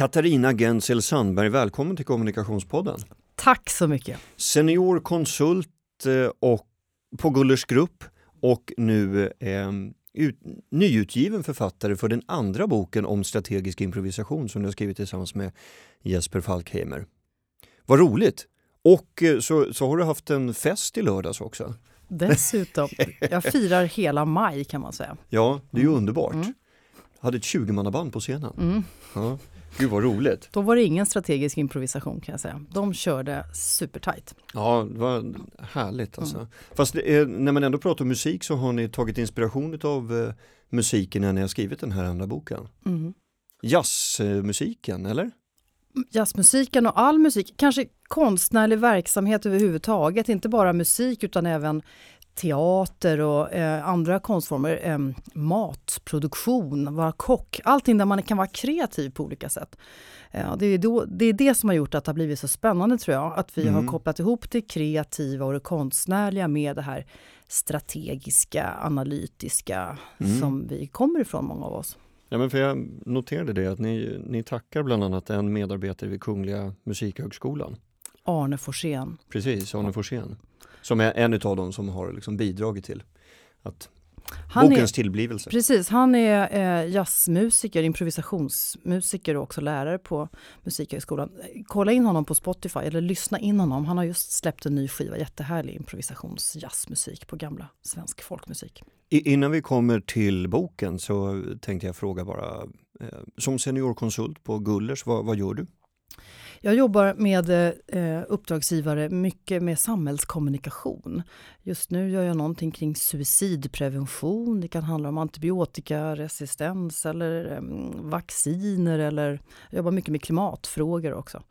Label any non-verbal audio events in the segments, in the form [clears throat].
Katarina Gensel Sandberg, välkommen till Kommunikationspodden. Tack så mycket. Senior konsult eh, och på Gullers Grupp och nu eh, ut, nyutgiven författare för den andra boken om strategisk improvisation som du har skrivit tillsammans med Jesper Falkheimer. Vad roligt! Och eh, så, så har du haft en fest i lördags också. Dessutom. [laughs] Jag firar hela maj kan man säga. Ja, det är ju underbart. Mm. Hade ett 20-mannaband på scenen. Mm. Ja. Gud vad roligt! Då var det ingen strategisk improvisation kan jag säga. De körde supertight. Ja, det var härligt alltså. Mm. Fast är, när man ändå pratar om musik så har ni tagit inspiration av eh, musiken när ni har skrivit den här andra boken. Mm. Jazzmusiken, eller? Jazzmusiken och all musik, kanske konstnärlig verksamhet överhuvudtaget, inte bara musik utan även teater och eh, andra konstformer, eh, matproduktion, vara kock, allting där man kan vara kreativ på olika sätt. Eh, det, är då, det är det som har gjort att det har blivit så spännande tror jag, att vi mm. har kopplat ihop det kreativa och det konstnärliga med det här strategiska, analytiska mm. som vi kommer ifrån många av oss. Ja, men för jag noterade det att ni, ni tackar bland annat en medarbetare vid Kungliga Musikhögskolan. Arne Forsén. Precis, Arne. Forsén. Som är en av dem som har liksom bidragit till att han bokens är, tillblivelse. Precis, han är eh, jazzmusiker, improvisationsmusiker och också lärare på Musikhögskolan. Kolla in honom på Spotify eller lyssna in honom. Han har just släppt en ny skiva, jättehärlig improvisationsjazzmusik på gamla svensk folkmusik. I, innan vi kommer till boken så tänkte jag fråga bara, eh, som seniorkonsult på Gullers, vad, vad gör du? Jag jobbar med eh, uppdragsgivare mycket med samhällskommunikation. Just nu gör jag någonting kring suicidprevention. Det kan handla om antibiotikaresistens eller eh, vacciner eller jag jobbar mycket med klimatfrågor också.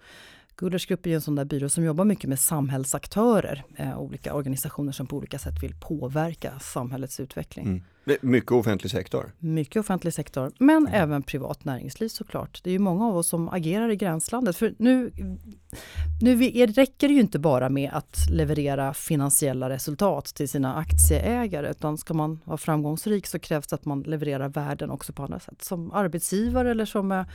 Gullers grupp är en sån där byrå som jobbar mycket med samhällsaktörer, eh, olika organisationer som på olika sätt vill påverka samhällets utveckling. Mm. Mycket offentlig sektor? Mycket offentlig sektor, men mm. även privat näringsliv såklart. Det är ju många av oss som agerar i gränslandet. För nu, nu räcker det ju inte bara med att leverera finansiella resultat till sina aktieägare, utan ska man vara framgångsrik så krävs det att man levererar värden också på andra sätt. Som arbetsgivare eller som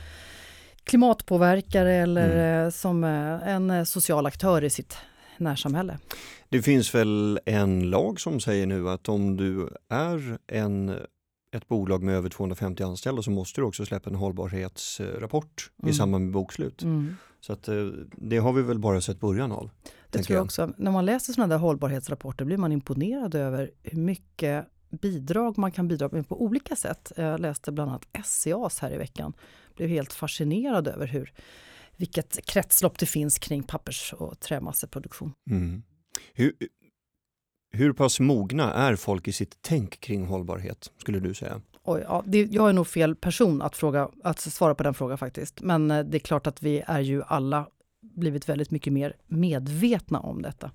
klimatpåverkare eller mm. Eh, som eh, en eh, social aktör i sitt närsamhälle. Det finns väl en lag som säger nu att om du är en, ett bolag med över 250 anställda så måste du också släppa en hållbarhetsrapport mm. i samband med bokslut. Mm. Så att, det har vi väl bara sett början av. Det tror jag, jag också. När man läser sådana där hållbarhetsrapporter blir man imponerad över hur mycket bidrag man kan bidra med på olika sätt. Jag läste bland annat SCAs här i veckan. Blev helt fascinerad över hur, vilket kretslopp det finns kring pappers och trämasseproduktion. Mm. Hur, hur pass mogna är folk i sitt tänk kring hållbarhet, skulle du säga? Oj, ja, det, jag är nog fel person att, fråga, att svara på den frågan faktiskt. Men eh, det är klart att vi är ju alla blivit väldigt mycket mer medvetna om detta.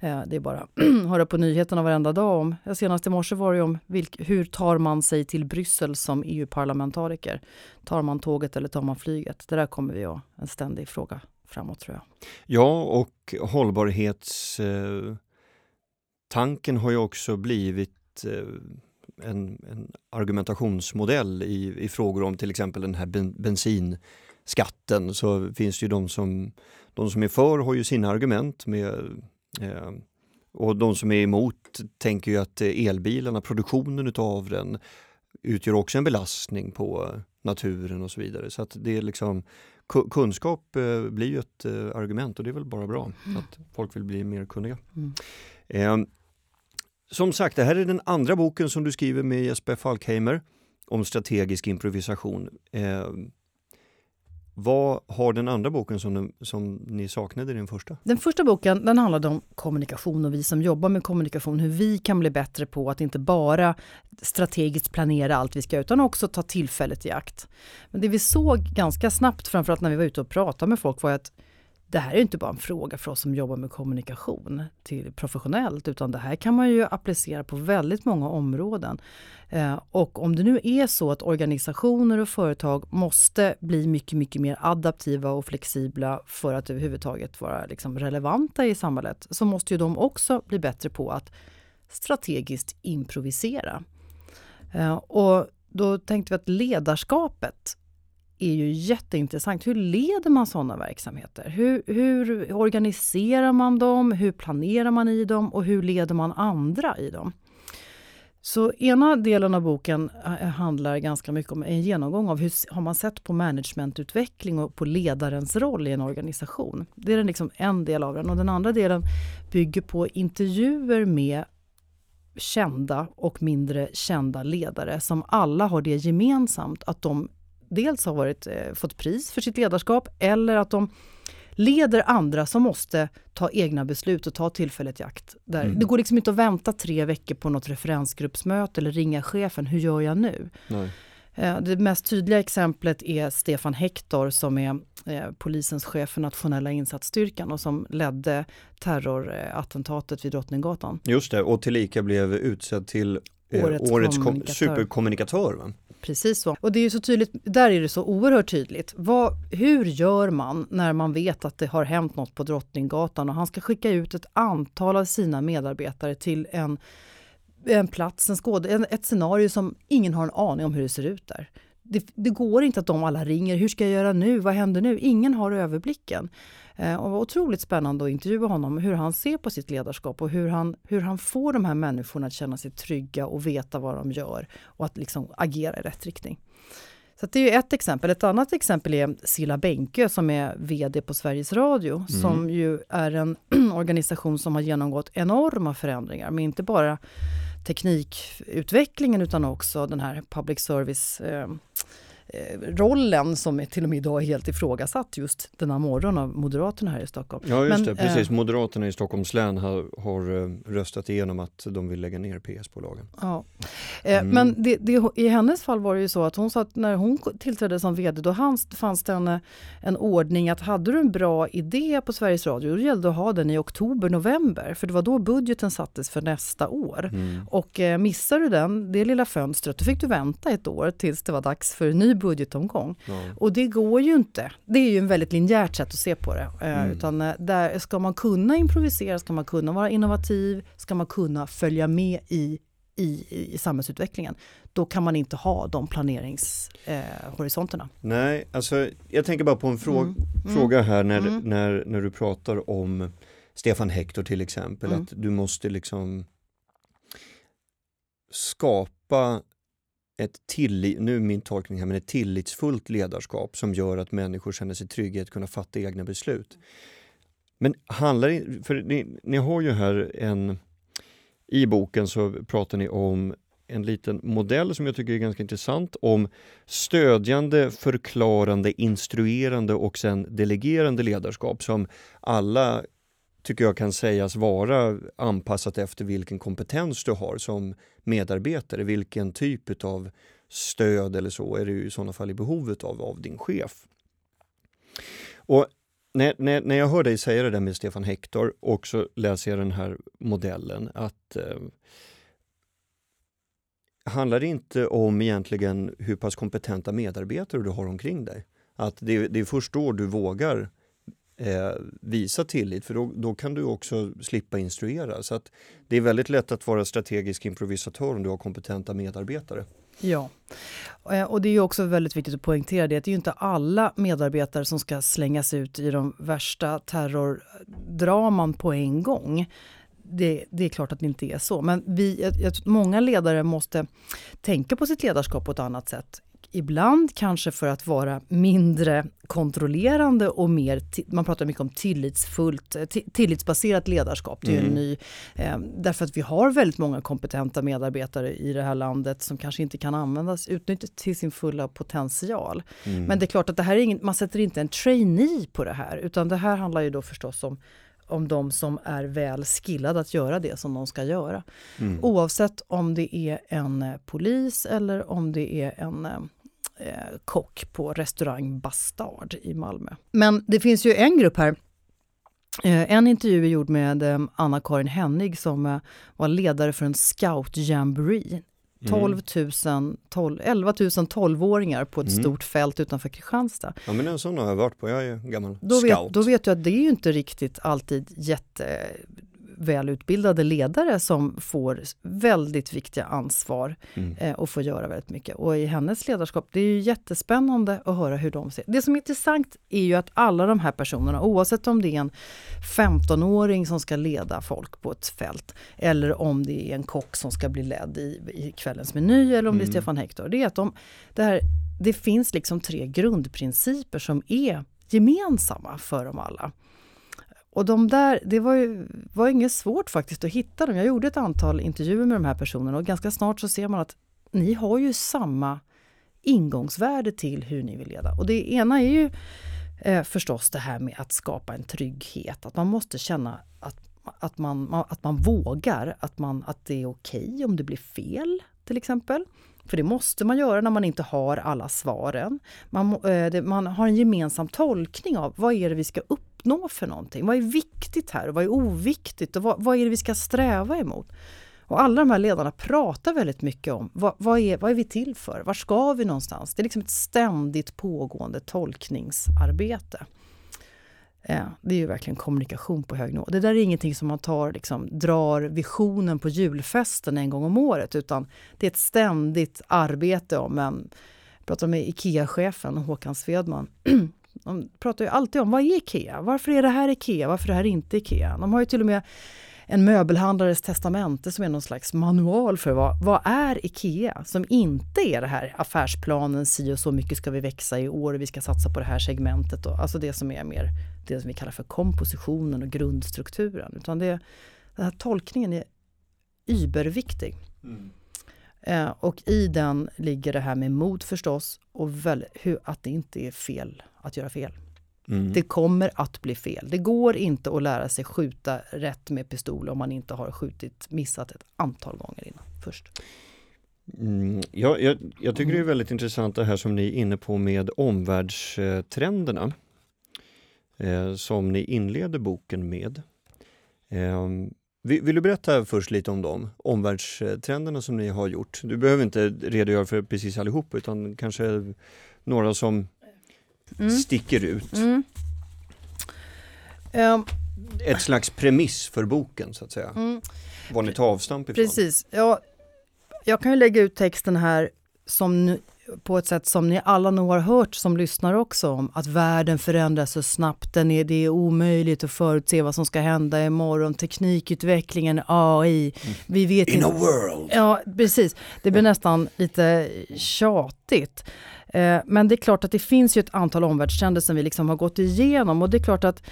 Eh, det är bara att [clears throat] höra på nyheterna varenda dag om, senast i morse var det om vilk, hur tar man sig till Bryssel som EU-parlamentariker? Tar man tåget eller tar man flyget? Det där kommer vi ha en ständig fråga framåt tror jag. Ja, och hållbarhetstanken har ju också blivit eh, en, en argumentationsmodell i, i frågor om till exempel den här ben, bensin skatten så finns det ju de som, de som är för har ju sina argument med eh, och de som är emot tänker ju att elbilarna, produktionen utav den utgör också en belastning på naturen och så vidare. Så att det är liksom kunskap eh, blir ju ett eh, argument och det är väl bara bra mm. att folk vill bli mer kunniga. Mm. Eh, som sagt, det här är den andra boken som du skriver med Jesper Falkheimer om strategisk improvisation. Eh, vad har den andra boken som, som ni saknade i den första? Den första boken den handlade om kommunikation och vi som jobbar med kommunikation, hur vi kan bli bättre på att inte bara strategiskt planera allt vi ska utan också ta tillfället i akt. Men det vi såg ganska snabbt, framförallt när vi var ute och pratade med folk, var att det här är inte bara en fråga för oss som jobbar med kommunikation till professionellt, utan det här kan man ju applicera på väldigt många områden. Eh, och om det nu är så att organisationer och företag måste bli mycket, mycket mer adaptiva och flexibla för att överhuvudtaget vara liksom relevanta i samhället, så måste ju de också bli bättre på att strategiskt improvisera. Eh, och då tänkte vi att ledarskapet är ju jätteintressant. Hur leder man sådana verksamheter? Hur, hur, organiserar man dem? Hur planerar man i dem? Och hur leder man andra i dem? Så ena delen av boken eh, handlar ganska mycket om en genomgång av hur har man sett på managementutveckling och på ledarens roll i en organisation. Det är liksom en del av den. Och den andra delen bygger på intervjuer med kända och mindre kända ledare som alla har det gemensamt att de dels har varit, eh, fått pris för sitt ledarskap eller att de leder andra som måste ta egna beslut och ta tillfället i akt. Där. Mm. Det går liksom inte att vänta tre veckor på något referensgruppsmöte eller ringa chefen, hur gör jag nu? Nej. Eh, det mest tydliga exemplet är Stefan Hector som är eh, polisens chef för nationella insatsstyrkan och som ledde terrorattentatet vid Drottninggatan. Just det, och tillika blev utsedd till eh, årets, årets superkommunikatör. Va? Precis så. Och det är ju så tydligt, där är det så oerhört tydligt. Vad, hur gör man när man vet att det har hänt något på Drottninggatan och han ska skicka ut ett antal av sina medarbetare till en, en plats, en skåd, en, ett scenario som ingen har en aning om hur det ser ut där. Det, det, går inte att de alla ringer. Hur ska jag göra nu? Vad händer nu? Ingen har överblicken. Eh, och det var otroligt spännande att intervjua honom, hur han ser på sitt ledarskap och hur han, hur han får de här människorna att känna sig trygga och veta vad de gör och att liksom agera i rätt riktning. Så det är ett exempel. Ett annat exempel är Silla Bänke som är VD på Sveriges Radio, mm. som ju är en [clears throat] organisation som har genomgått enorma förändringar, men inte bara teknikutvecklingen utan också den här public service Eh, rollen som till och med idag är helt ifrågasatt just denna morgon av Moderaterna här i Stockholm. Ja just Men, det, precis. Eh, Moderaterna i Stockholms län har, har eh, röstat igenom att de vill lägga ner PS-bolagen. Ja. Eh, mm. Men det, det, i hennes fall var det ju så att hon sa att när hon tillträdde som VD då fanns, fanns det en, en ordning att hade du en bra idé på Sveriges Radio då gällde det att ha den i oktober, november för det var då budgeten sattes för nästa år. Mm. Och eh, missar du den, det lilla fönstret, då fick du vänta ett år tills det var dags för en ny budgetomgång. Ja. Och det går ju inte. Det är ju en väldigt linjärt sätt att se på det. Eh, mm. Utan eh, där ska man kunna improvisera, ska man kunna vara innovativ, ska man kunna följa med i i, i samhällsutvecklingen, då kan man inte ha de planeringshorisonterna. Eh, Nej, alltså jag tänker bara på en frå mm. mm. fråga här när, mm. när, när du pratar om Stefan Hector till exempel, mm. att du måste liksom skapa ett tilli, nu min tolkning här, men ett tillitsfullt ledarskap som gör att människor känner sig trygga att kunna fatta egna beslut. Men handlar det, för ni, ni har ju här en, i boken så pratar ni om en liten modell som jag tycker är ganska intressant om stödjande, förklarande, instruerande och sen delegerande ledarskap som alla tycker jag kan sägas vara anpassat efter vilken kompetens du har som medarbetare. Vilken typ av stöd eller så är du i sådana fall i behovet av, av din chef. Och när, när, när jag hör dig säga det där med Stefan Hector och så läser jag den här modellen att eh, handlar det inte om egentligen hur pass kompetenta medarbetare du har omkring dig? Att det, det är först då du vågar eh, visa tillit för då, då, kan du också slippa instruera. Så att det är väldigt lätt att vara strategisk improvisatör om du har kompetenta medarbetare. Ja, eh, och det är också väldigt viktigt att poängtera det att det är ju inte alla medarbetare som ska slängas ut i de värsta terrordraman på en gång. Det, det, är klart att det inte är så. Men vi, jag, jag, många ledare måste tänka på sitt ledarskap på ett annat sätt ibland kanske för att vara mindre kontrollerande och mer, man pratar mycket om tillitsfullt, tillitsbaserat ledarskap. Det är mm. en ny, eh, därför att vi har väldigt många kompetenta medarbetare i det här landet som kanske inte kan användas, utnyttjas till sin fulla potential. Mm. Men det är klart att det här är ingen, man sätter inte en trainee på det här, utan det här handlar ju då förstås om om de som är väl skillade att göra det som de ska göra. Mm. Oavsett om det är en eh, polis eller om det är en eh, kock på restaurang Bastard i Malmö. Men det finns ju en grupp här eh, en intervju är gjord med eh, Anna-Karin Hennig som eh, var ledare för en scout jamboree 12 000, 12, 11 000 12-åringar på ett mm. stort fält utanför Kristianstad. Ja men en sån har jag varit på, jag är ju gammal då scout. Vet, då vet du att det är ju inte riktigt alltid jätte välutbildade ledare som får väldigt viktiga ansvar mm. eh, och får göra väldigt mycket. Och i hennes ledarskap, det är ju jättespännande att höra hur de ser. Det som är intressant är ju att alla de här personerna, oavsett om det är en 15-åring som ska leda folk på ett fält eller om det är en kock som ska bli ledd i, i kvällens meny eller om mm. det är mm. Stefan Hector, det är att de, det, här, det finns liksom tre grundprinciper som är gemensamma för dem alla. Och de där, det var ju var inget svårt faktiskt att hitta dem. Jag gjorde ett antal intervjuer med de här personerna och ganska snart så ser man att ni har ju samma ingångsvärde till hur ni vill leda. Och det ena är ju eh, förstås det här med att skapa en trygghet, att man måste känna att, att, man, att man vågar, att, man, att det är okej okay om det blir fel till exempel. För det måste man göra när man inte har alla svaren. Man, eh, man har en gemensam tolkning av vad är det vi ska uppnå för någonting. Vad är viktigt här och vad är oviktigt och vad, vad är det vi ska sträva emot? Och alla de här ledarna pratar väldigt mycket om vad, vad, är, vad är vi till för? Var ska vi någonstans? Det är liksom ett ständigt pågående tolkningsarbete. Det är ju verkligen kommunikation på hög nivå. Det där är ingenting som man tar, liksom, drar visionen på julfesten en gång om året utan det är ett ständigt arbete om en... Jag pratade med IKEA-chefen Håkan Svedman. [clears throat] De pratar ju alltid om vad är IKEA? Varför är det här IKEA? Varför är det här inte IKEA? De har ju till och med en möbelhandlares testamente som är någon slags manual för vad, vad är IKEA? Som inte är det här affärsplanen, si och så mycket ska vi växa i år, vi ska satsa på det här segmentet. Och, alltså det som är mer det som vi kallar för kompositionen och grundstrukturen. Utan det, den här tolkningen är überviktig. Mm. Eh, och i den ligger det här med mod förstås och väl, hur, att det inte är fel att göra fel. Mm. Det kommer att bli fel. Det går inte att lära sig skjuta rätt med pistol om man inte har skjutit, missat ett antal gånger innan först. Mm, ja, jag, jag, tycker det är väldigt intressant det här som ni är inne på med omvärldstrenderna. Eh, som ni inleder boken med. Eh, vill, du berätta först lite om dem, omvärldstrenderna som ni har gjort? Du behöver inte redogöra för precis allihop utan kanske några som mm. sticker ut. Mm. Um, Ett slags premiss för boken så att säga. Mm. Var ni tar avstamp ifrån. Precis. Ja, jag kan ju lägga ut texten här som på ett sätt som ni alla nog har hört som lyssnar också om att världen förändras så snabbt, den är, det är omöjligt att förutse vad som ska hända imorgon, teknikutvecklingen, AI, mm. vi vet In inte. a world! Ja, precis. Det blir nästan lite tjatigt. Eh, men det är klart att det finns ju ett antal omvärldstrender som vi liksom har gått igenom och det är klart att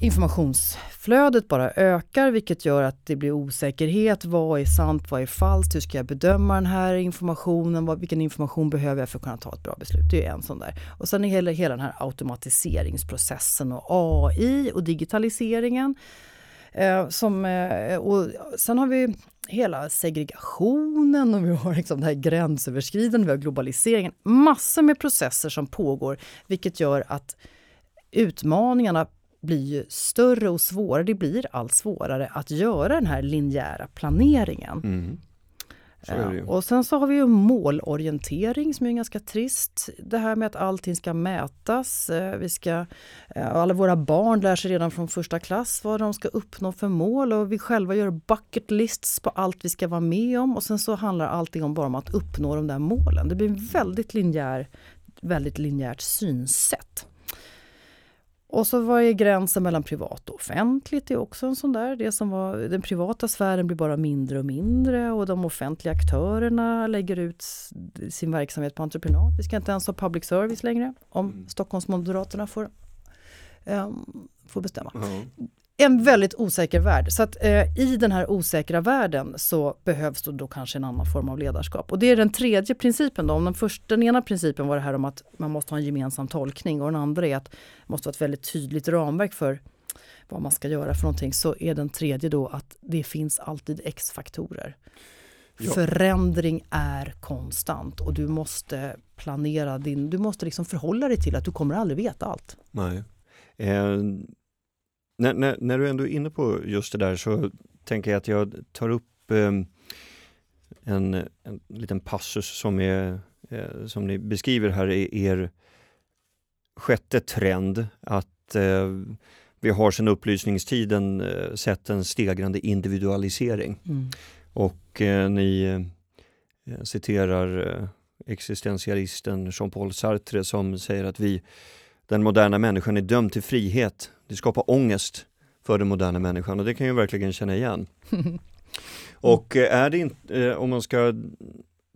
informationsflödet bara ökar vilket gör att det blir osäkerhet. Vad är sant? Vad är falskt? Hur ska jag bedöma den här informationen? Vad, vilken information behöver jag för att kunna ta ett bra beslut? Det är en sån där. Och sen är hela, hela den här automatiseringsprocessen och AI och digitaliseringen. Eh, som, eh, och sen har vi hela segregationen och vi har liksom det här gränsöverskridande, vi har globaliseringen. Massor med processer som pågår vilket gör att utmaningarna blir ju större och svårare. Det blir allt svårare att göra den här linjära planeringen. Mm. Ja, och sen så har vi ju målorientering som är ganska trist. Det här med att allting ska mätas. Eh, vi ska, eh, alla våra barn lär sig redan från första klass vad de ska uppnå för mål och vi själva gör bucket lists på allt vi ska vara med om och sen så handlar allting om bara om att uppnå de där målen. Det blir en väldigt linjär, väldigt linjärt synsätt. Och så vad är gränsen mellan privat och offentligt? Det är också en sån där. Det som var, den privata sfären blir bara mindre och mindre och de offentliga aktörerna lägger ut sin verksamhet på entreprenad. Vi ska inte ens ha public service längre om mm. Stockholmsmoderaterna får, um, får bestämma. Mm en väldigt osäker värld. Så att eh, i den här osäkra världen så behövs då, då kanske en annan form av ledarskap. Och det är den tredje principen. Då. Om den, första, den ena principen var det här om att man måste ha en gemensam tolkning och den andra är att det måste vara ett väldigt tydligt ramverk för vad man ska göra för någonting. Så är den tredje då att det finns alltid X-faktorer. Ja. Förändring är konstant och du måste planera din, du måste liksom förhålla dig till att du kommer aldrig veta allt. Nej. Eh, när, när, när, du ändå är inne på just det där så tänker jag att jag tar upp eh, en, en liten passus som, är, eh, som ni beskriver här i er sjätte trend att eh, vi har sedan upplysningstiden eh, sett en stegrande individualisering. Mm. Och eh, ni eh, citerar existentialisten Jean-Paul Sartre som säger att vi, den moderna människan är dömd till frihet det skapar ångest för den moderna människan och det kan jag verkligen känna igen. [laughs] och eh, är det inte, eh, om man ska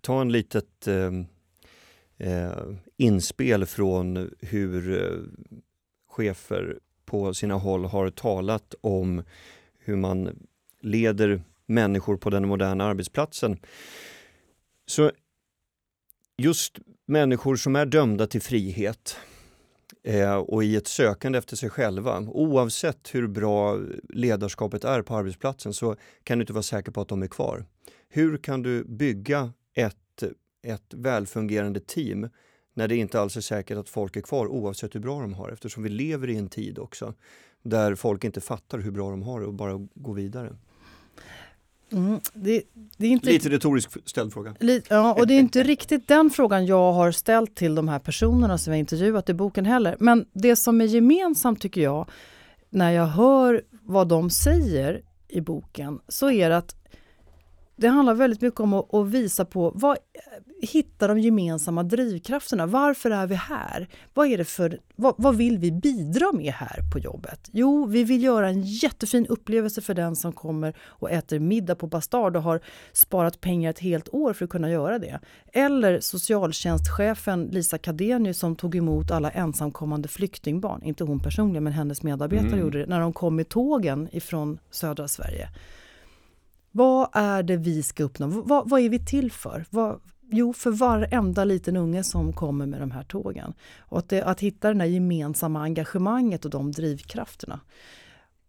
ta en litet ehm, eh, inspel från hur chefer på sina håll har talat om hur man leder människor på den moderna arbetsplatsen. Så just människor som är dömda till frihet eh, och i ett sökande efter sig själva. Oavsett hur bra ledarskapet är på arbetsplatsen så kan du inte vara säker på att de är kvar. Hur kan du bygga ett, ett välfungerande team när det inte alls är säkert att folk är kvar oavsett hur bra de har eftersom vi lever i en tid också där folk inte fattar hur bra de har det och bara går vidare. Mm, det, det, inte, Lite retoriskt ställd fråga. Li, ja, och det är inte riktigt den frågan jag har ställt till de här personerna som jag intervjuat i boken heller. Men det som är gemensamt tycker jag, när jag hör vad de säger i boken, så är det att det handlar väldigt mycket om att, att, visa på vad, hitta de gemensamma drivkrafterna. Varför är vi här? Vad, är det för, vad, vad, vill vi bidra med här på jobbet? Jo, vi vill göra en jättefin upplevelse för den som kommer och äter middag på Bastard och har sparat pengar ett helt år för att kunna göra det. Eller socialtjänstchefen Lisa Kadenius som tog emot alla ensamkommande flyktingbarn, inte hon personligen men hennes medarbetare mm. gjorde det, när de kom med tågen ifrån södra Sverige. Vad är det vi ska uppnå? Vad, vad är vi till för? Vad, jo, för varenda liten unge som kommer med de här tågen. Och att, det, att hitta det här gemensamma engagemanget och de drivkrafterna.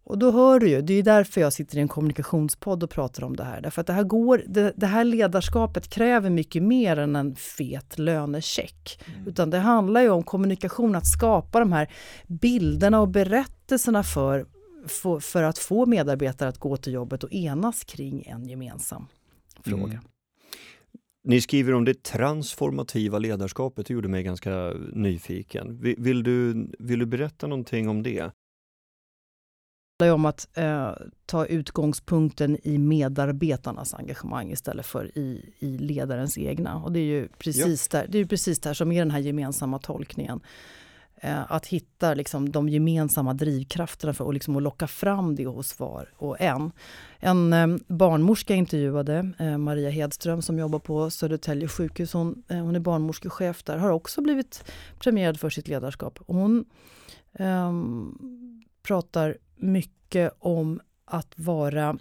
Och då hör du ju, det är därför jag sitter i en kommunikationspodd och pratar om det här. Därför att det här, går, det, det här ledarskapet kräver mycket mer än en fet lönecheck. Mm. Utan det handlar ju om kommunikation, att skapa de här bilderna och berättelserna för för, för att få medarbetare att gå till jobbet och enas kring en gemensam fråga. Mm. Ni skriver om det transformativa ledarskapet, det gjorde mig ganska nyfiken. Vill, vill, du, vill du berätta någonting om det? Det handlar om att eh, ta utgångspunkten i medarbetarnas engagemang istället för i, i ledarens egna. Och det är ju precis, ja. där, det är precis där som är den här gemensamma tolkningen. Eh, att hitta liksom, de gemensamma drivkrafterna för och liksom, att locka fram det hos var och en. En eh, barnmorska intervjuade, eh, Maria Hedström som jobbar på Södertälje sjukhus, hon, eh, hon är barnmorskechef där, har också blivit premierad för sitt ledarskap. Och hon ehm, pratar mycket om att vara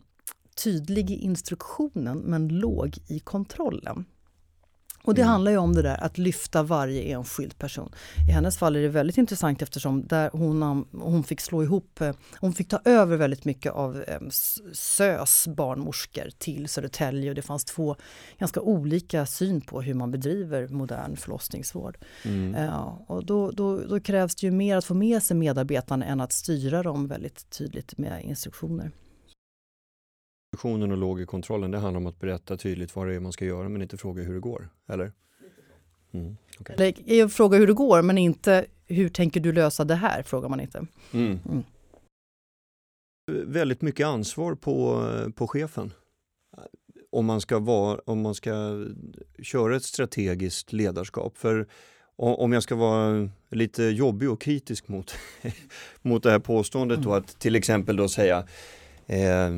tydlig i instruktionen men låg i kontrollen. Och det mm. handlar ju om det där att lyfta varje enskild person. I hennes fall är det väldigt intressant eftersom där hon, hon fick slå ihop, eh, hon fick ta över väldigt mycket av eh, SÖS barnmorskor till Södertälje och det fanns två ganska olika syn på hur man bedriver modern förlossningsvård. Mm. Uh, och då, då, då, krävs det ju mer att få med sig medarbetarna än att styra dem väldigt tydligt med instruktioner. Diskussionen och låg i kontrollen, det handlar om att berätta tydligt vad det är man ska göra men inte fråga hur det går, eller? Mm, okay. Eller fråga hur det går men inte hur tänker du lösa det här, frågar man inte. Mm. Mm. Väldigt mycket ansvar på, på chefen. Om man, ska vara, om man ska köra ett strategiskt ledarskap. För om jag ska vara lite jobbig och kritisk mot, [laughs] mot det här påståendet mm. då att till exempel då säga eh,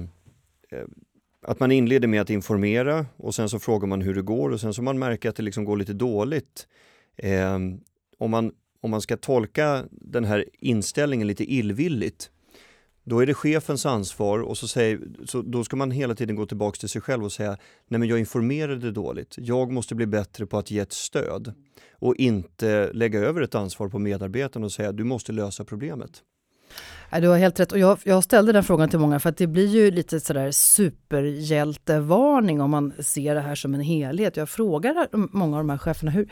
Eh, att man inleder med att informera och sen så frågar man hur det går och sen så man märker att det liksom går lite dåligt. Eh, om, man, om man ska tolka den här inställningen lite illvilligt då är det chefens ansvar och så, säger, så då ska man hela tiden gå tillbaka till sig själv och säga nej men jag informerade dåligt. Jag måste bli bättre på att ge ett stöd och inte lägga över ett ansvar på medarbetarna och säga du måste lösa problemet. Du har helt rätt. Och jag, jag ställde den frågan till många för att det blir ju lite sådär superhjältevarning om man ser det här som en helhet. Jag frågar många av de här cheferna, hur,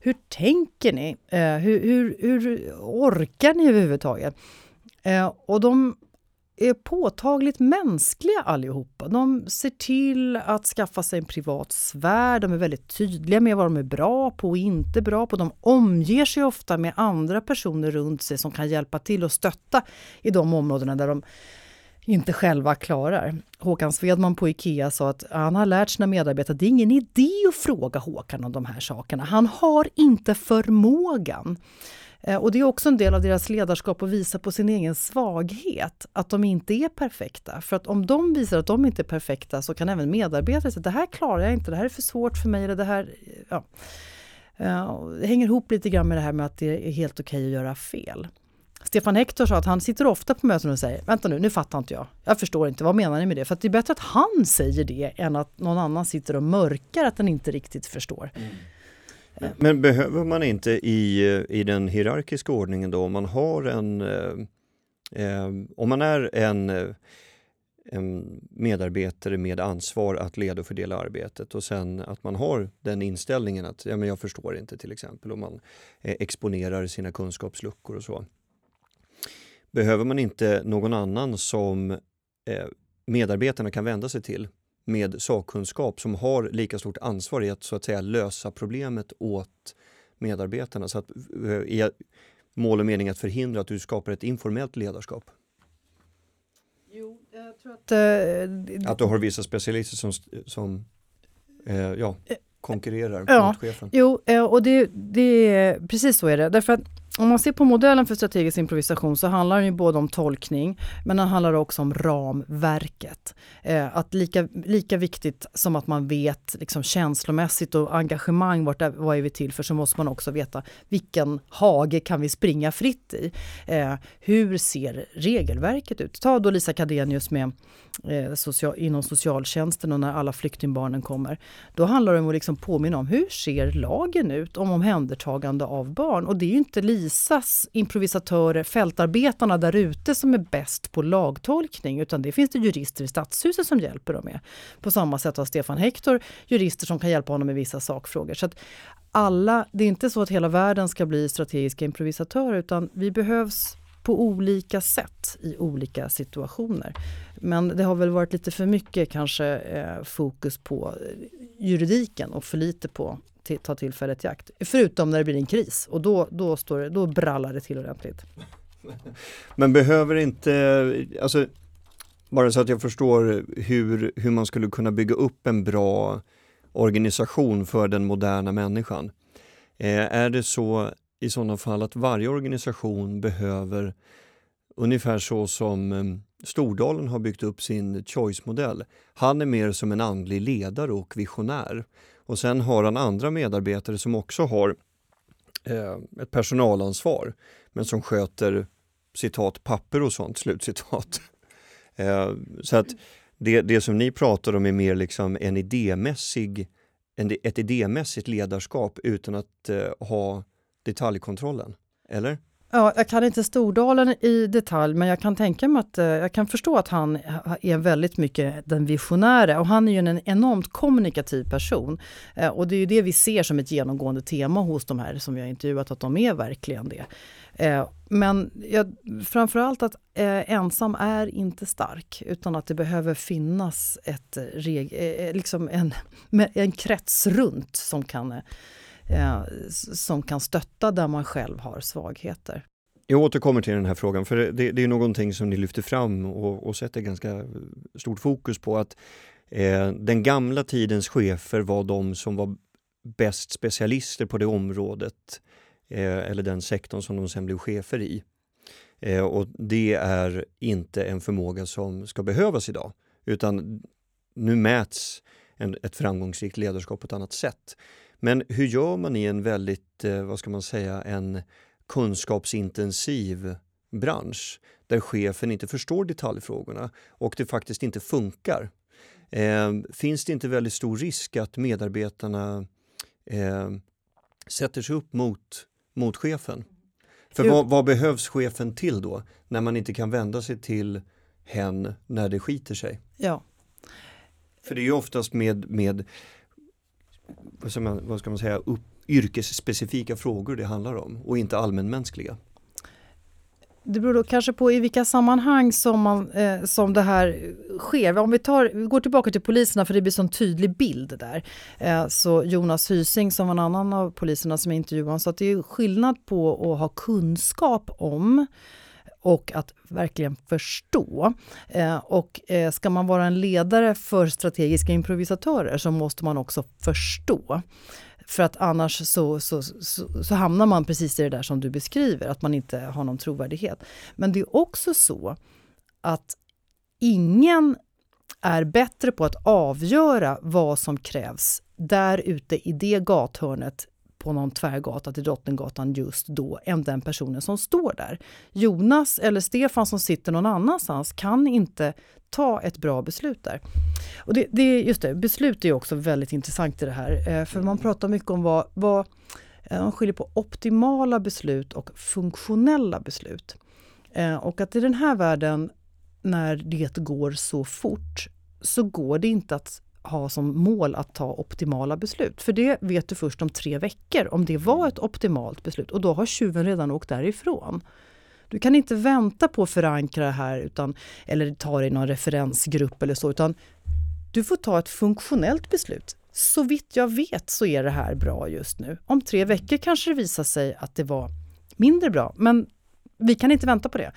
hur tänker ni? Eh, hur, hur, hur orkar ni överhuvudtaget? Eh, och de är påtagligt mänskliga allihopa. De ser till att skaffa sig en privat sfär, de är väldigt tydliga med vad de är bra på och inte bra på. De omger sig ofta med andra personer runt sig som kan hjälpa till och stötta i de områdena där de inte själva klarar. Håkan Svedman på IKEA sa att han har lärt sina medarbetare att det är ingen idé att fråga Håkan om de här sakerna. Han har inte förmågan. Eh, och det är också en del av deras ledarskap att visa på sin egen svaghet, att de inte är perfekta. För att om de visar att de inte är perfekta så kan även medarbetare säga det här klarar jag inte, det här är för svårt för mig. Eller det, här, ja. Det hänger ihop lite grann med det här med att det är helt okej att göra fel. Stefan Hector sa att han sitter ofta på möten och säger Vänta nu, nu fattar inte jag. Jag förstår inte, vad menar ni med det? För det är bättre att han säger det än att någon annan sitter och mörkar att den inte riktigt förstår. Mm. Men behöver man inte i, eh, i den hierarkiska ordningen då, om man har en, eh, eh om man är en, eh, en medarbetare med ansvar att leda och fördela arbetet och sen att man har den inställningen att ja, men jag förstår inte till exempel om man eh, exponerar sina kunskapsluckor och så. Behöver man inte någon annan som eh, medarbetarna kan vända sig till med sakkunskap som har lika stort ansvar i att så att säga lösa problemet åt medarbetarna. Så att är eh, mål och mening att förhindra att du skapar ett informellt ledarskap. Jo, jag tror att... Äh, att du har vissa specialister som, som äh, ja, konkurrerar ja, mot chefen. Jo, och det, det, precis så är det. Därför att om man ser på modellen för strategisk improvisation så handlar den ju både om tolkning men den handlar också om ramverket. Eh, att lika, lika viktigt som att man vet liksom känslomässigt och engagemang, vart är, vad är vi till för, så måste man också veta vilken hage kan vi springa fritt i? Eh, hur ser regelverket ut? Ta då Lisa Kadenius med eh, social, inom socialtjänsten och när alla flyktingbarnen kommer. Då handlar det om att liksom påminna om hur ser lagen ut om omhändertagande av barn? Och det är ju inte visas improvisatörer, fältarbetarna där ute som är bäst på lagtolkning utan det finns det jurister i Stadshuset som hjälper dem med. På samma sätt har Stefan Hector jurister som kan hjälpa honom med vissa sakfrågor. Så att alla, det är inte så att hela världen ska bli strategiska improvisatörer utan vi behövs på olika sätt i olika situationer. Men det har väl varit lite för mycket kanske eh, fokus på eh, juridiken och för lite på ta tillfället i akt. Förutom när det blir en kris och då, då, står det, då brallar det till ordentligt. [laughs] Men behöver inte, alltså bara så att jag förstår hur, hur man skulle kunna bygga upp en bra organisation för den moderna människan. Eh, är det så i sådana fall att varje organisation behöver ungefär så som eh, Stordalen har byggt upp sin choice-modell. Han är mer som en andlig ledare och visionär. Och sen har han andra medarbetare som också har eh, ett personalansvar men som sköter citat papper och sånt, [laughs] slutcitat. eh, så att det, det som ni pratar om är mer liksom en idémässig, en, ett idémässigt ledarskap utan att eh, ha detaljkontrollen, eller? Ja, jag kan inte Stordalen i detalj, men jag kan tänka mig att eh, jag kan förstå att han är väldigt mycket den visionära och han är ju en enormt kommunikativ person. Eh, och det är ju det vi ser som ett genomgående tema hos de här som vi har intervjuat, att de är verkligen det. Eh, men jag, framförallt att ensam är inte stark, utan att det behöver finnas ett, liksom en, [laughs] en krets runt som kan eh, som kan stötta där man själv har svagheter. Jag återkommer till den här frågan för det, det är någonting som ni lyfter fram och, och sätter ganska eh, stort fokus på att eh, den gamla tidens chefer var de som var bäst specialister på det området eh, eller den sektorn som de sen blev chefer i. Eh, och det är inte en förmåga som ska behövas idag utan nu mäts en, ett framgångsrikt ledarskap på ett annat sätt. Men hur gör man i en väldigt, eh, vad ska man säga, en kunskapsintensiv bransch där chefen inte förstår detaljfrågorna och det faktiskt inte funkar. Eh, finns det inte väldigt stor risk att medarbetarna eh, sätter sig upp mot, mot chefen? För vad, vad, behövs chefen till då när man inte kan vända sig till hen när det skiter sig? Ja. För det är ju oftast med, med man, vad ska man säga, upp, yrkesspecifika frågor det handlar om och inte allmänmänskliga. Det beror då kanske på i vilka sammanhang som, man, eh, som det här sker. Om vi, tar, vi går tillbaka till poliserna för det blir så en tydlig bild där. Eh, så Jonas Hysing som var en annan av poliserna som intervjuade sa att det är skillnad på att ha kunskap om och att verkligen förstå. Eh, och eh, ska man vara en ledare för strategiska improvisatörer så måste man också förstå. För att annars så, så, så, så, hamnar man precis i det där som du beskriver, att man inte har någon trovärdighet. Men det är också så att ingen är bättre på att avgöra vad som krävs där ute i det gathörnet på någon tvärgata till Drottninggatan just då än den personen som står där. Jonas eller Stefan som sitter någon annanstans kan inte ta ett bra beslut där. Och det, det, just det, beslut är också väldigt intressant i det här. Eh, för man pratar mycket om vad, vad eh, man skiljer på optimala beslut och funktionella beslut. Eh, och att i den här världen, när det går så fort, så går det inte att ha som mål att ta optimala beslut. För det vet du först om tre veckor om det var ett optimalt beslut och då har tjuven redan åkt därifrån. Du kan inte vänta på att förankra det här utan, eller ta det i någon referensgrupp eller så, utan du får ta ett funktionellt beslut. Så vitt jag vet så är det här bra just nu. Om tre veckor kanske det visar sig att det var mindre bra, men vi kan inte vänta på det.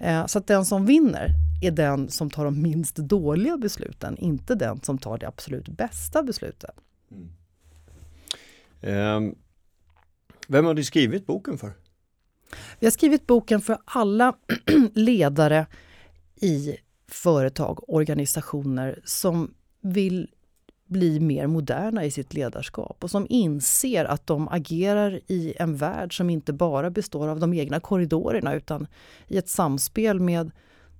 Eh, så att den som vinner är den som tar de minst dåliga besluten, inte den som tar det absolut bästa beslutet. Mm. Um, vem har du skrivit boken för? Vi har skrivit boken för alla [clears throat] ledare i företag, organisationer som vill bli mer moderna i sitt ledarskap och som inser att de agerar i en värld som inte bara består av de egna korridorerna utan i ett samspel med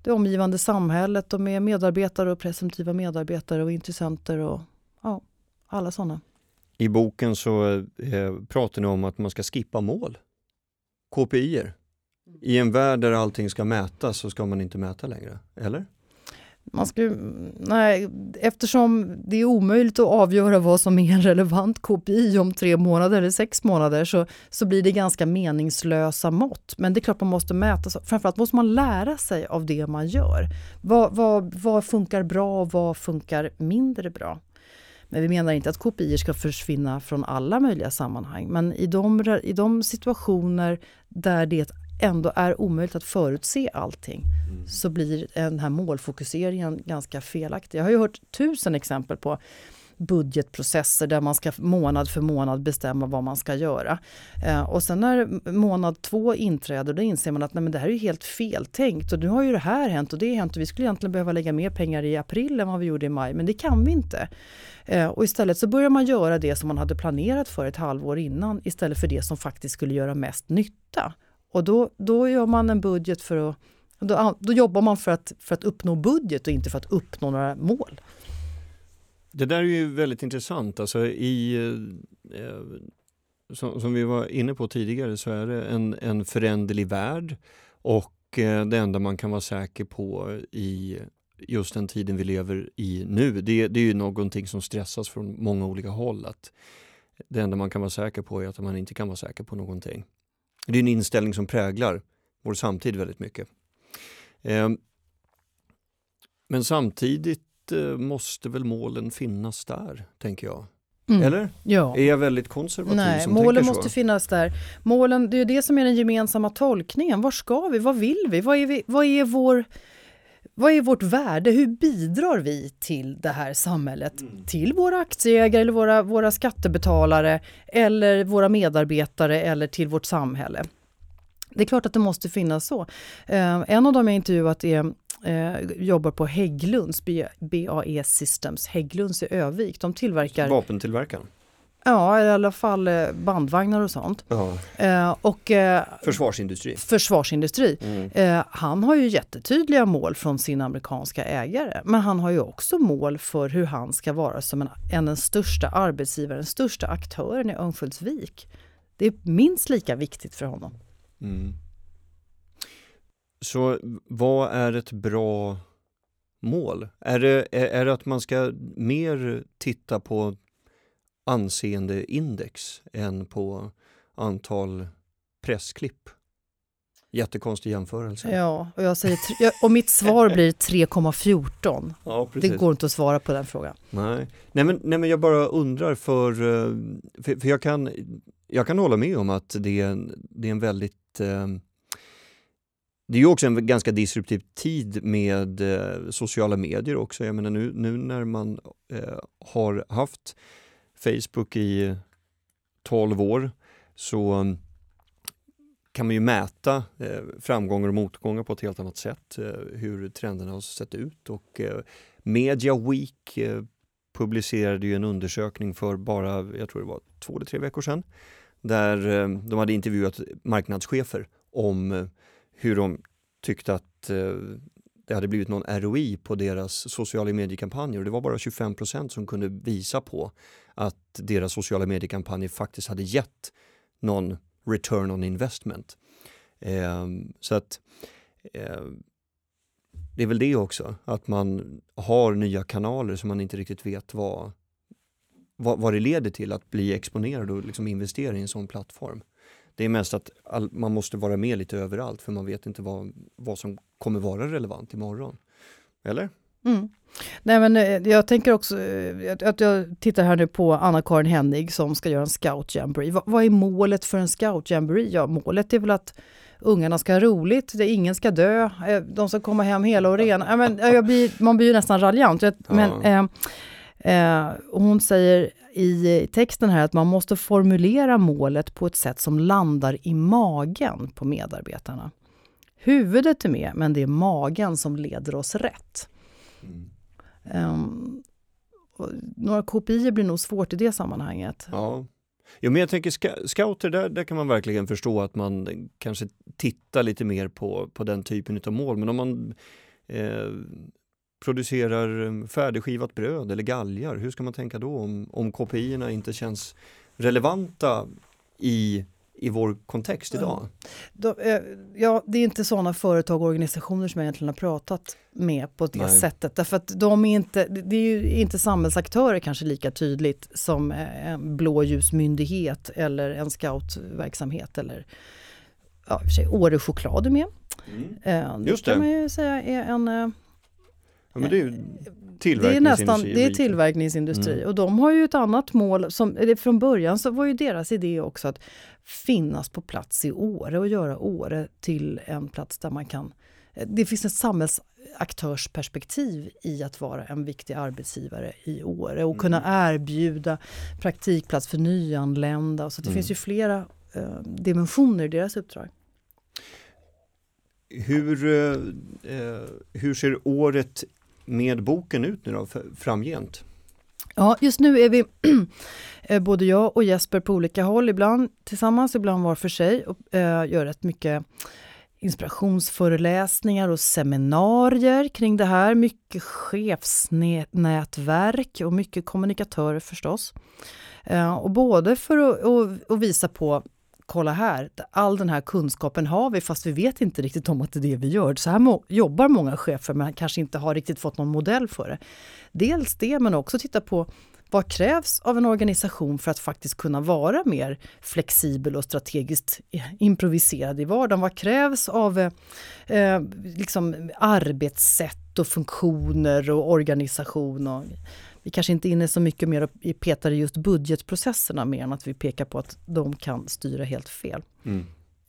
det omgivande samhället och med medarbetare och presumtiva medarbetare och intressenter och ja, alla sådana. I boken så eh, pratar ni om att man ska skippa mål. KPIer. I en värld där allting ska mätas så ska man inte mäta längre, eller? Man ska, nej, eftersom det är omöjligt att avgöra vad som är en relevant KPI om tre månader eller sex månader så, så blir det ganska meningslösa mått. Men det är klart man måste mäta, framförallt måste man lära sig av det man gör. Vad, vad, vad funkar bra och vad funkar mindre bra? Men vi menar inte att KPI ska försvinna från alla möjliga sammanhang. Men i de, i de situationer där det ändå är omöjligt att förutse allting mm. så blir den här målfokuseringen ganska felaktig. Jag har ju hört tusen exempel på budgetprocesser där man ska månad för månad bestämma vad man ska göra. Eh, och sen när månad två inträder då inser man att nej, men det här är helt feltänkt och nu har ju det här hänt och det hänt och vi skulle egentligen behöva lägga mer pengar i april än vad vi gjorde i maj men det kan vi inte. Eh, och istället så börjar man göra det som man hade planerat för ett halvår innan istället för det som faktiskt skulle göra mest nytta. Och då, då gör man en budget för att då, då jobbar man för att, för att uppnå budget och inte för att uppnå några mål. Det där är ju väldigt intressant. Alltså i, eh, som, som, vi var inne på tidigare så är det en, en föränderlig värld och eh, det enda man kan vara säker på i just den tiden vi lever i nu, det, det är ju någonting som stressas från många olika håll. Att det enda man kan vara säker på är att man inte kan vara säker på någonting. Det är en inställning som präglar vår samtid väldigt mycket. Eh, men samtidigt eh, måste väl målen finnas där, tänker jag. Mm. Eller? Ja. Är jag väldigt konservativ Nej, som målen måste så? finnas där. Målen, det är det som är den gemensamma tolkningen. Var ska vi? Vad vill vi? Vad är, vi, vad är vår vad är vårt värde? Hur bidrar vi till det här samhället? Mm. Till våra aktieägare eller våra, våra skattebetalare eller våra medarbetare eller till vårt samhälle? Det är klart att det måste finnas så. Eh, en av dem jag intervjuat är eh, jobbar på Hägglunds, BAE Systems, Hägglunds i Övik. De tillverkar... Vapentillverkaren? Ja, i alla fall eh, bandvagnar och sånt. Eh, och, eh, försvarsindustri. Försvarsindustri. Mm. Eh, han har ju jättetydliga mål från sin amerikanska ägare. Men han har ju också mål för hur han ska vara som en, en den största arbetsgivaren, den största aktören i Örnsköldsvik. Det är minst lika viktigt för honom. Mm. Så vad är ett bra mål? Är det, är, är det att man ska mer titta på anseendeindex än på antal pressklipp? Jättekonstig jämförelse. Ja, och, jag säger, och mitt svar blir 3,14. Ja, det går inte att svara på den frågan. Nej, nej, men, nej, men jag bara undrar för, eh, för, för jag, kan, jag kan hålla med om att det är, det är en väldigt eh, det är ju också en ganska disruptiv tid med eh, sociala medier också. Jag menar nu, nu när man eh, har haft Facebook i 12 år så mm, kan man ju mäta eh, framgångar och motgångar på ett helt annat sätt. Eh, hur trenderna har sett ut och eh, Media Week publicerade ju en undersökning för bara, jag tror det var två eller tre veckor sedan, där de hade intervjuat marknadschefer om hur de tyckte att det hade blivit någon ROI på deras sociala mediekampanjer och det var bara 25% som kunde visa på att deras sociala mediekampanjer faktiskt hade gett någon return on investment. Eh, så att eh, det är väl det också, att man har nya kanaler som man inte riktigt vet vad, vad, vad det leder till att bli exponerad och liksom investera i en sån plattform. Det är mest att all, man måste vara med lite överallt för man vet inte vad, vad som kommer vara relevant imorgon. Eller? Mm. Nej, men eh, jag tänker också eh, att jag tittar här nu på Anna-Karin Hennig som ska göra en scout jamboree. Vad, vad är målet för en scout jamboree? Ja, målet är väl att ungarna ska ha roligt, det, ingen ska dö, eh, de ska komma hem hela och rena. Ja, men, jag blir, man blir ju nästan raljant. Men, ja. eh, eh, hon säger i texten här att man måste formulera målet på ett sätt som landar i magen på medarbetarna. Huvudet är med, men det är magen som leder oss rätt. Mm. Um, några kopior blir nog svårt i det sammanhanget. Ja. Jo, men jag tänker scouter, där, där kan man verkligen förstå att man kanske tittar lite mer på, på den typen av mål. Men om man eh, producerar eh, färdigskivat bröd eller galgar, hur ska man tänka då om, om KPI inte känns relevanta i i vår kontext idag? Ja, eh, ja det är inte sådana företag och organisationer som jag egentligen har pratat med på det Nej. sättet. Därför att de är inte, det är ju inte samhällsaktörer kanske lika tydligt som en blåljusmyndighet eller en scoutverksamhet eller ja, för sig Åre choklad är med. Mm. Eh, Just det. kan man ju säga är en men det är det är nästan det är tillverkningsindustri mm. och de har ju ett annat mål. Som, från början så var ju deras idé också att finnas på plats i Åre och göra Åre till en plats där man kan... Det finns ett samhällsaktörsperspektiv i att vara en viktig arbetsgivare i Åre och mm. kunna erbjuda praktikplats för nyanlända. Så det mm. finns ju flera eh, dimensioner i deras uppdrag. Hur, eh, eh hur ser året med boken ut nu då, framgent? Ja, just nu är vi [clears throat] eh, både jag och Jesper på olika håll, ibland tillsammans, ibland var för sig och eh, gör rätt mycket inspirationsföreläsningar och seminarier kring det här. Mycket chefsnätverk och mycket kommunikatörer förstås. Eh, och både för att och, visa på kolla här, all den här kunskapen har vi fast vi vet inte riktigt om att det är det vi gör. Så här må, jobbar många chefer men kanske inte har riktigt fått någon modell för det. Dels det men också titta på vad krävs av en organisation för att faktiskt kunna vara mer flexibel och strategiskt eh, improviserad i vardagen? Vad krävs av eh, eh liksom arbetssätt och funktioner och organisation. Och, vi kanske inte är inne så mycket mer och petar i just budgetprocesserna mer än att vi pekar på att de kan styra helt fel. Mm.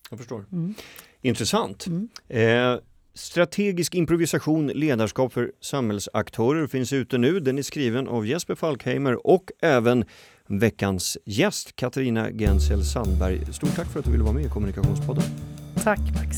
Jag förstår. Mm. Intressant. Mm. Eh, strategisk improvisation, ledarskap för samhällsaktörer finns ute nu. Den är skriven av Jesper Falkheimer och även veckans gäst Katarina Gensel Sandberg. Stort tack för att du ville vara med i Kommunikationspodden. Tack Max.